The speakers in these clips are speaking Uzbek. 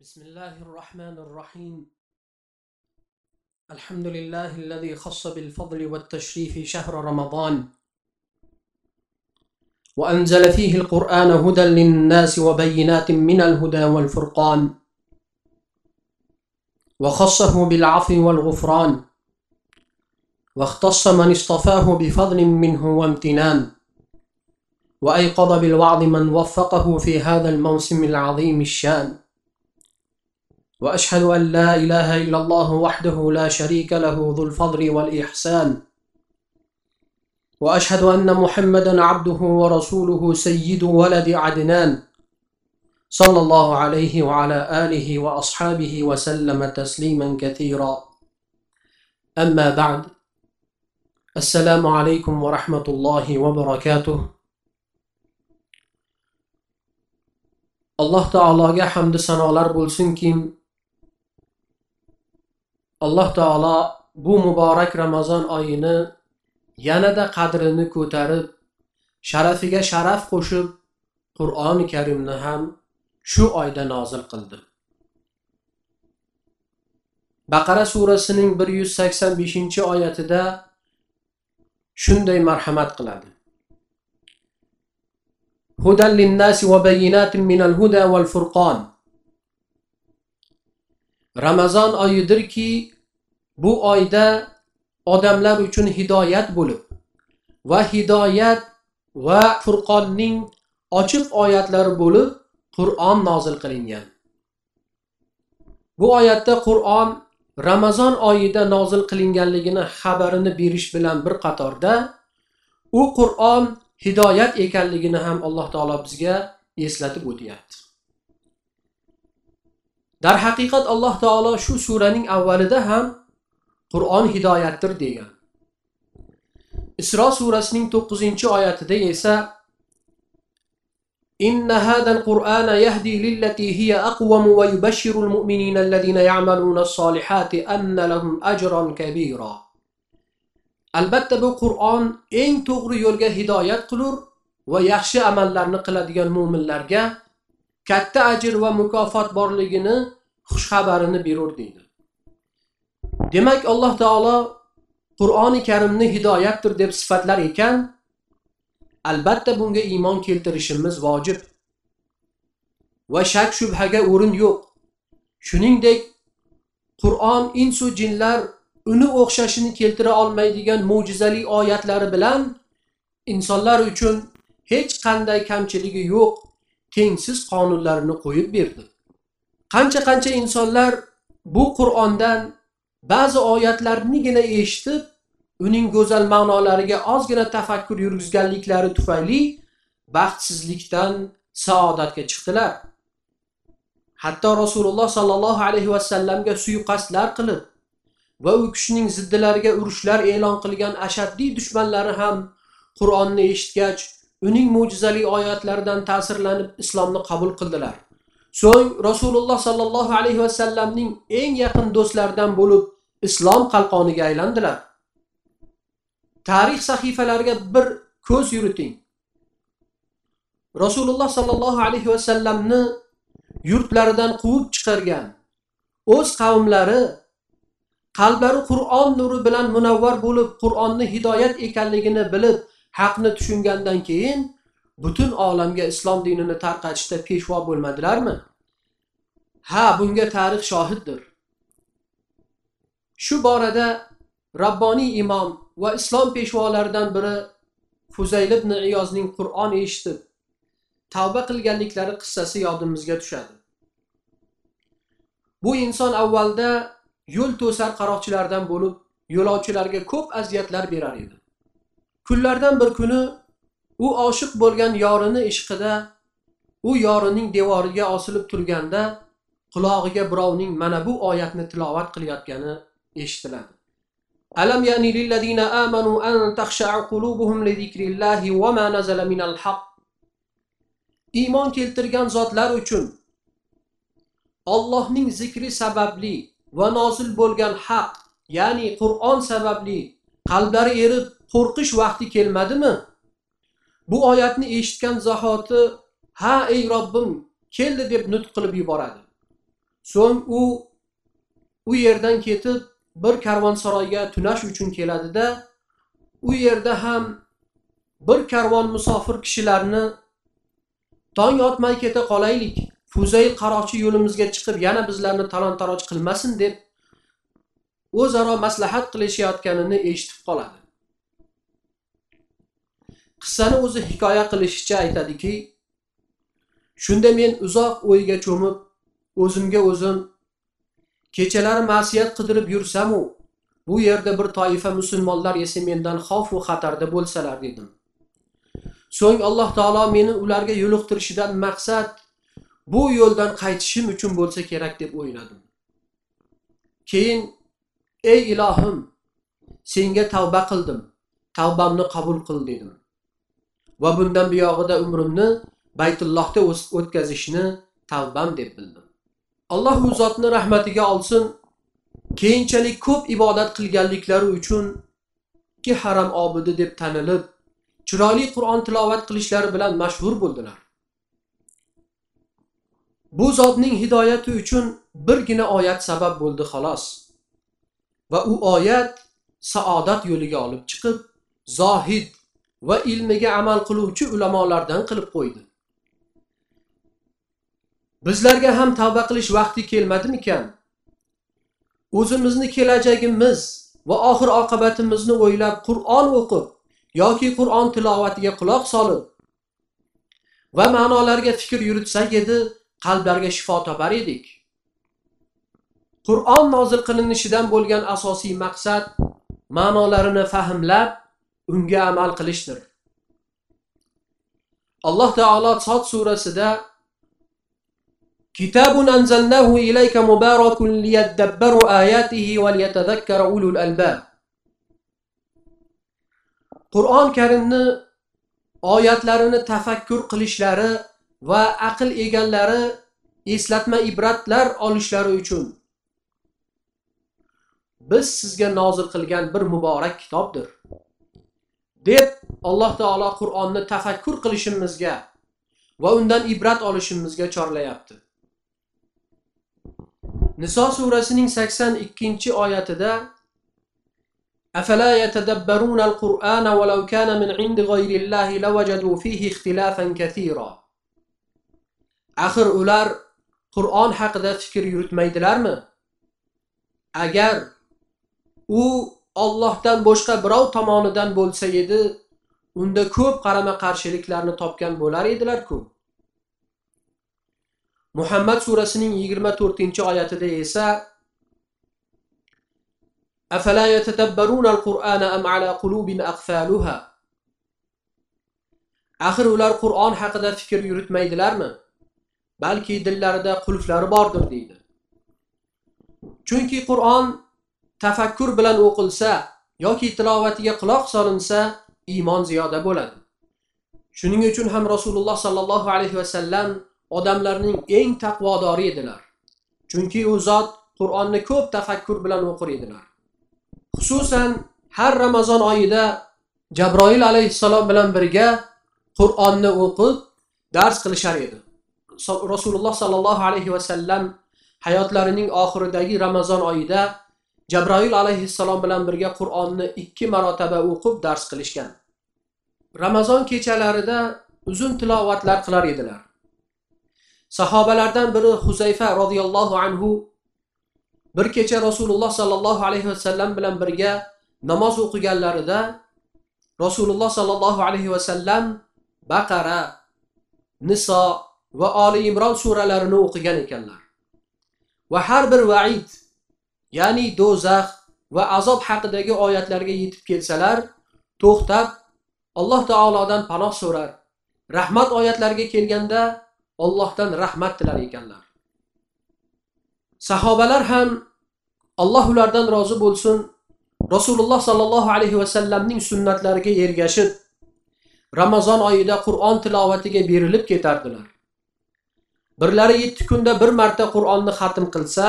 بسم الله الرحمن الرحيم. الحمد لله الذي خص بالفضل والتشريف شهر رمضان. وأنزل فيه القرآن هدى للناس وبينات من الهدى والفرقان. وخصه بالعفو والغفران. واختص من اصطفاه بفضل منه وامتنان. وأيقظ بالوعظ من وفقه في هذا الموسم العظيم الشان. وأشهد أن لا إله إلا الله وحده لا شريك له ذو الفضل والإحسان. وأشهد أن محمدا عبده ورسوله سيد ولد عدنان صلى الله عليه وعلى آله وأصحابه وسلم تسليما كثيرا. أما بعد السلام عليكم ورحمة الله وبركاته. alloh taologa hamdu sanolar bo'lsinki alloh taolo bu muborak ramazon oyini yanada qadrini ko'tarib sharafiga sharaf qo'shib qur'oni karimni ham shu oyda nozil qildi baqara surasining bir yuz sakson beshinchi oyatida shunday marhamat qiladi هدى للناس وبينات من الهدى والفرقان ramazon oyidirki bu oyda odamlar uchun hidoyat bo'lib va hidoyat va furqonning ochiq oyatlari bo'lib qur'on nozil qilingan. Bu oyatda qur'on ramazon oyida nozil qilinganligini xabarini berish bilan bir qatorda u qur'on hidoyat ekanligini ham alloh taolo bizga eslatib o'tyapti. darhaqiqat alloh taolo shu suraning avvalida ham qur'on hidoyatdir degan isro surasining to'qqizinchi oyatida esa إن هذا القرآن يهدي للتي هي أقوم ويبشر المؤمنين الذين يعملون الصالحات أن لهم أجرا كبيرا albatta bu qur'on eng to'g'ri yo'lga hidoyat qilur va yaxshi amallarni qiladigan mo'minlarga katta ajr va mukofot borligini xushxabarini berur deydi. Demak alloh taolo qur'oni karimni hidoyatdir deb sifatlar ekan albatta bunga iymon keltirishimiz vojib. Va shak shubhaga o'rin yo'q. Shuningdek qur'on insu jinlar uni o'xshashini keltira olmaydigan mo'jizali oyatlari bilan insonlar uchun hech qanday kamchiligi yo'q. Tengsiz qonunlarini qo'yib berdi. Qancha qancha insonlar bu qur'ondan ba'zi oyatlarnigina eshitib uning go'zal ma'nolariga ozgina tafakkur yurgizganliklari tufayli baxtsizlikdan saodatga chiqdilar. Hatto rasululloh sollallohu alayhi vasallamga suiqasdlar qilib va u kishining ziddilariga urushlar e'lon qilgan ashaddiy dushmanlari ham qur'onni eshitgach uning mo'jizali oyatlaridan ta'sirlanib islomni qabul qildilar. So'ng rasululloh sollallohu alayhi vasallamning eng yaqin do'stlaridan bo'lib islom qalqoniga aylandilar. Tarix sahifalariga bir ko'z yuriting. Rasululloh sollallohu alayhi vasallamni yurtlaridan quvib chiqargan o'z qavmlari qalblari qur'on nuri bilan munavvar bo'lib qur'onni hidoyat ekanligini bilib haqni tushungandan keyin butun olamga islom dinini tarqatishda peshvo bo'lmadilarmi? Ha bunga tarix shohiddir. Shu borada rabboniy imom va islom peshvolaridan biri fuzayl ibn iyozning qur'on eshitib tavba qilganliklari qissasi yodimizga tushadi. Bu inson avvalda yo'l to'sar qaroqchilardan bo'lib yo'lovchilarga ko'p aziyatlar berar edi. Kunlardan bir kuni u oshiq bo'lgan yorini ishqida u yorining devoriga osilib turganda qulog'iga birovning mana bu oyatni tilovat qilayotgani eshitiladi. Alam yani lillazina amanu an takhsha'a qulubuhum li zikrillahi wa ma nazala minal haqq. Iymon keltirgan zotlar uchun Allohning zikri sababli va nozil bo'lgan haq ya'ni qur'on sababli qalblari erib qo'rqish vaqti kelmadimi? Bu oyatni eshitgan zahoti ha ey robbim keldi deb nutq qilib yuboradi. So'ng u u yerdan ketib bir karvonsaroyga tunash uchun keladida u yerda ham bir karvon musofir kishilarni tong otmay keta qolaylik fuzayl qaroqchi yo'limizga chiqib yana bizlarni talon taroj qilmasin deb o'zaro maslahat qilishayotganini eshitib qoladi. Qissani o'zi hikoya qilishicha aytadiki shunda men uzoq o'yga cho'mib o'zimga o'zim kechalari ma'siyat qidirib yursamu bu yerda bir toifa musulmonlar esa mendan xavfu xatarda bo'lsalar dedim. So'ng alloh taolo meni ularga yo'liqtirishidan maqsad bu yo'ldan qaytishim uchun bo'lsa kerak deb o'yladim. Keyin ey ilohim senga tavba qildim tavbamni qabul qil dedim. Va bundan buyog'ida umrimni baytullohda o'tkazishni tavbam deb bildim. Alloh u zotni rahmatiga olsin keyinchalik ko'p ibodat qilganliklari uchun ikki haram obidi deb tanilib chiroyli qur'on tilovat qilishlari bilan mashhur bo'ldilar. Bu zotning hidoyati uchun birgina oyat sabab bo'ldi xolos. Va u oyat saodat yo'liga olib chiqib zohid va ilmiga amal qiluvchi ulamolardan qilib qo'ydi. Bizlarga ham tavba qilish vaqti kelmadimikan? O'zimizni kelajagimiz va oxir oqibatimizni o'ylab qur'on o'qib yoki qur'on tilovatiga quloq solib va ma'nolarga fikr yuritsak edi qalblarga shifo topar edik. Qur'on nozil qilinishidan bo'lgan asosiy maqsad ma'nolarini fahmlab unga amal qilishdir. Alloh taolo sod surasida kitabun anzalnahu ilayka mubarakun liyadabbaru ayatihi va ulul albab. Qur'oni karimni oyatlarini tafakkur qilishlari va aql egalari eslatma ibratlar olishlari uchun biz sizga nozil qilgan bir muborak kitobdir. deb alloh taolo qur'onni tafakkur qilishimizga va undan ibrat olishimizga chorlayapti niso surasining sakson ikkinchi oyatida أفلا يتدبرون القرآن ولو كان من عند غير الله لوجدوا فيه اختلافا كثيرا axir ular qur'on haqida fikr yuritmaydilarmi agar u ollohdan boshqa birov tomonidan bo'lsa edi unda ko'p qarama qarshiliklarni topgan bo'lar edilar-ku muhammad surasining yigirma to'rtinchi oyatida esa أفلا يتدبرون القرآن أم على قلوب أقفالها axir ular qur'on haqida fikr yuritmaydilarmi balki dillarida qulflari bordir deydi chunki qur'on tafakkur bilan o'qilsa yoki tilovatiga quloq solinsa iymon ziyoda bo'ladi. Shuning uchun ham rasululloh sollallohu alayhi vasallam odamlarning eng taqvodori edilar. Chunki u zot qur'onni ko'p tafakkur bilan o'qir edilar. Xususan har ramazon oyida jabroil alayhissalom bilan birga qur'onni o'qib dars qilishar edi. Rasululloh sollallohu alayhi vasallam hayotlarining oxiridagi ramazon oyida jabroil alayhissalom bilan birga qur'onni ikki marotaba o'qib dars qilishgan. Ramazon kechalarida uzun tilovatlar qilar edilar. Sahobalardan biri huzayfa roziyallohu anhu bir kecha rasululloh sollallohu alayhi vasallam bilan birga namoz o'qiganlarida rasululloh sollallohu alayhi vasallam baqara niso va oli imron suralarini o'qigan ekanlar. Va har bir vaid ya'ni do'zax va azob haqidagi oyatlarga yetib kelsalar to'xtab alloh taolodan panoh so'rar. Rahmat oyatlariga kelganda ollohdan rahmat tilar ekanlar. Sahobalar ham alloh ulardan rozi bo'lsin rasululloh sollallohu alayhi vasallamning sunnatlariga ergashib ramazon oyida qur'on tilovatiga berilib ketardilar. Birlari yetti kunda bir marta qur'onni xatm qilsa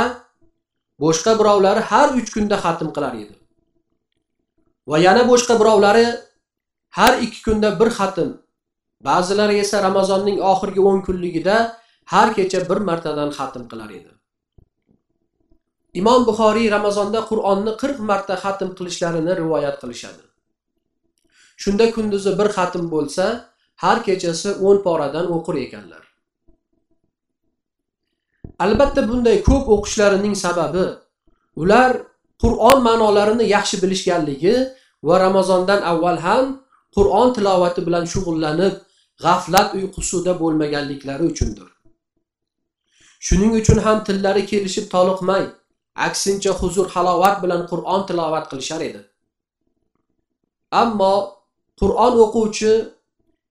boshqa birovlari har uch kunda xatm qilar edi. Va yana boshqa birovlari har ikki kunda bir xatm. Ba'zilari esa ramazonning oxirgi o'n kunligida har kecha bir martadan xatm qilar edi. Imom buxoriy ramazonda qur'onni qirq marta xatm qilishlarini rivoyat qilishadi. Shunda kunduzi bir xatm bo'lsa har kechasi o'n poradan o'qir ekanlar. Albatta bunday ko'p o'qishlarining sababi ular qur'on ma'nolarini yaxshi bilishganligi va ramazondan avval ham qur'on tilovati bilan shug'ullanib g'aflat uyqusida bo'lmaganliklari uchundir. Shuning uchun ham tillari kelishib toliqmay aksincha huzur halovat bilan qur'on tilovat qilishar edi. Ammo qur'on o'quvchi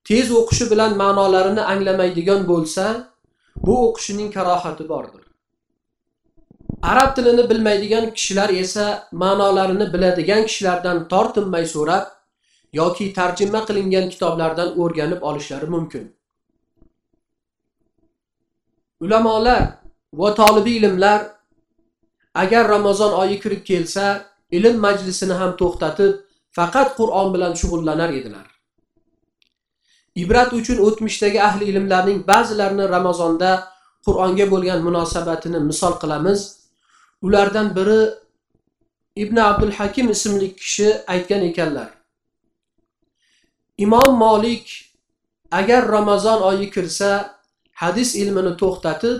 tez o'qishi bilan ma'nolarini anglamaydigan bo'lsa bu o'qishining karohati bordir. Arab tilini bilmaydigan kishilar esa ma'nolarini biladigan kishilardan tortinmay so'rab yoki tarjima qilingan kitoblardan o'rganib olishlari mumkin. Ulamolar va tolibi ilmlar agar ramazon oyi kirib kelsa ilm majlisini ham to'xtatib faqat qur'on bilan shug'ullanar edilar. Ibrat uchun o'tmishdagi ahli ilmlarning ba'zilarini ramazonda qur'onga bo'lgan munosabatini misol qilamiz. Ulardan biri ibn abdul hakim ismli kishi aytgan ekanlar. Imom molik agar ramazon oyi kirsa hadis ilmini to'xtatib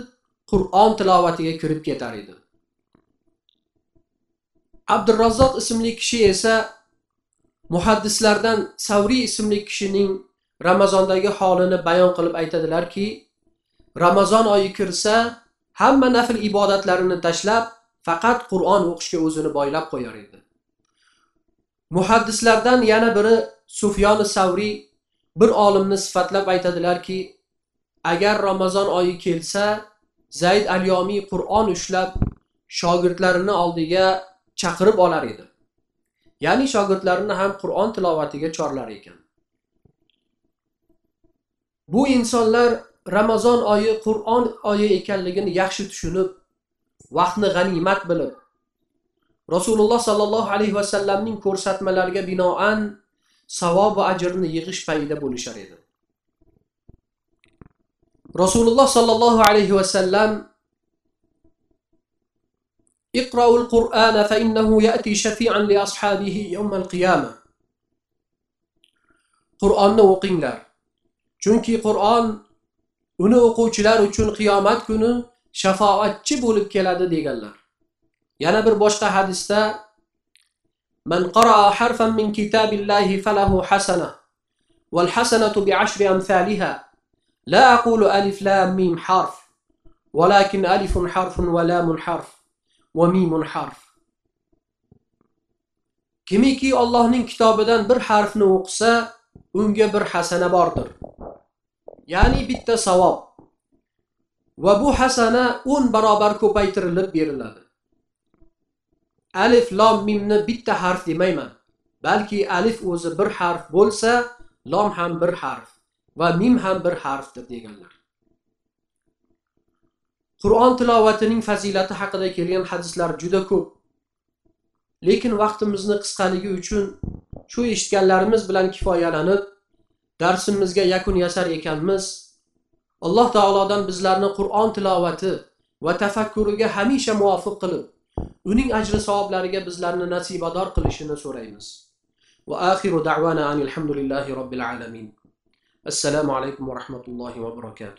qur'on tilovatiga kirib ketar edi. Abdurrazzoq ismli kishi esa muhaddislardan savriy ismli kishining ramazondagi holini bayon qilib aytadilarki ramazon oyi kirsa hamma nafl ibodatlarini tashlab faqat qur'on o'qishga o'zini boylab qo'yar edi. Muhaddislardan yana biri sufyoni savriy bir olimni sifatlab aytadilarki agar ramazon oyi kelsa zayd al yomiy qur'on ushlab shogirdlarini oldiga chaqirib olar edi. Ya'ni shogirdlarini ham qur'on tilovatiga chorlar ekan. bu insonlar ramazon oyi qur'on oyi ekanligini yaxshi tushunib vaqtni g'animat bilib rasululloh sollallohu alayhi vasallamning ko'rsatmalariga binoan savob va ajrni yig'ish payida bo'lishar edi rasululloh sollallohu alayhi vasallam اقرأوا القرآن فإنه يأتي شفيعا لأصحابه يوم القيامة qur'onni o'qinglar chunki qur'on uni o'quvchilar uchun qiyomat kuni shafoatchi bo'lib keladi deganlar yana bir boshqa hadisda man qaraa harfan min kitabillahi falahu hasana wal hasanatu bi ashri amthaliha la aqulu alif lam mim harf ولكن ألف حرف ولام حرف وميم حرف kimiki Allohning kitobidan bir harfni o'qisa unga bir hasana bordir Ya'ni bitta savob. Va bu hasana 10 barobar ko'paytirilib beriladi. Alif lom mimni bitta harf demayman. Balki alif o'zi bir harf bo'lsa lom ham bir harf va mim ham bir harfdir deganlar. Qur'on tilovatining fazilati haqida kelgan hadislar juda ko'p. Lekin vaqtimizni qisqaligi uchun shu eshitganlarimiz bilan kifoyalanib darsimizga yakun yasar ekanmiz. Alloh taolodan bizlarni qur'on tilovati va tafakkuriga hamisha muvofiq qilib uning ajri savoblariga bizlarni nasibador qilishini so'raymiz. Va axiru da'vana hamdulillahi robbil alamin. Assalomu alaykum va rahmatullohi va barakatuh.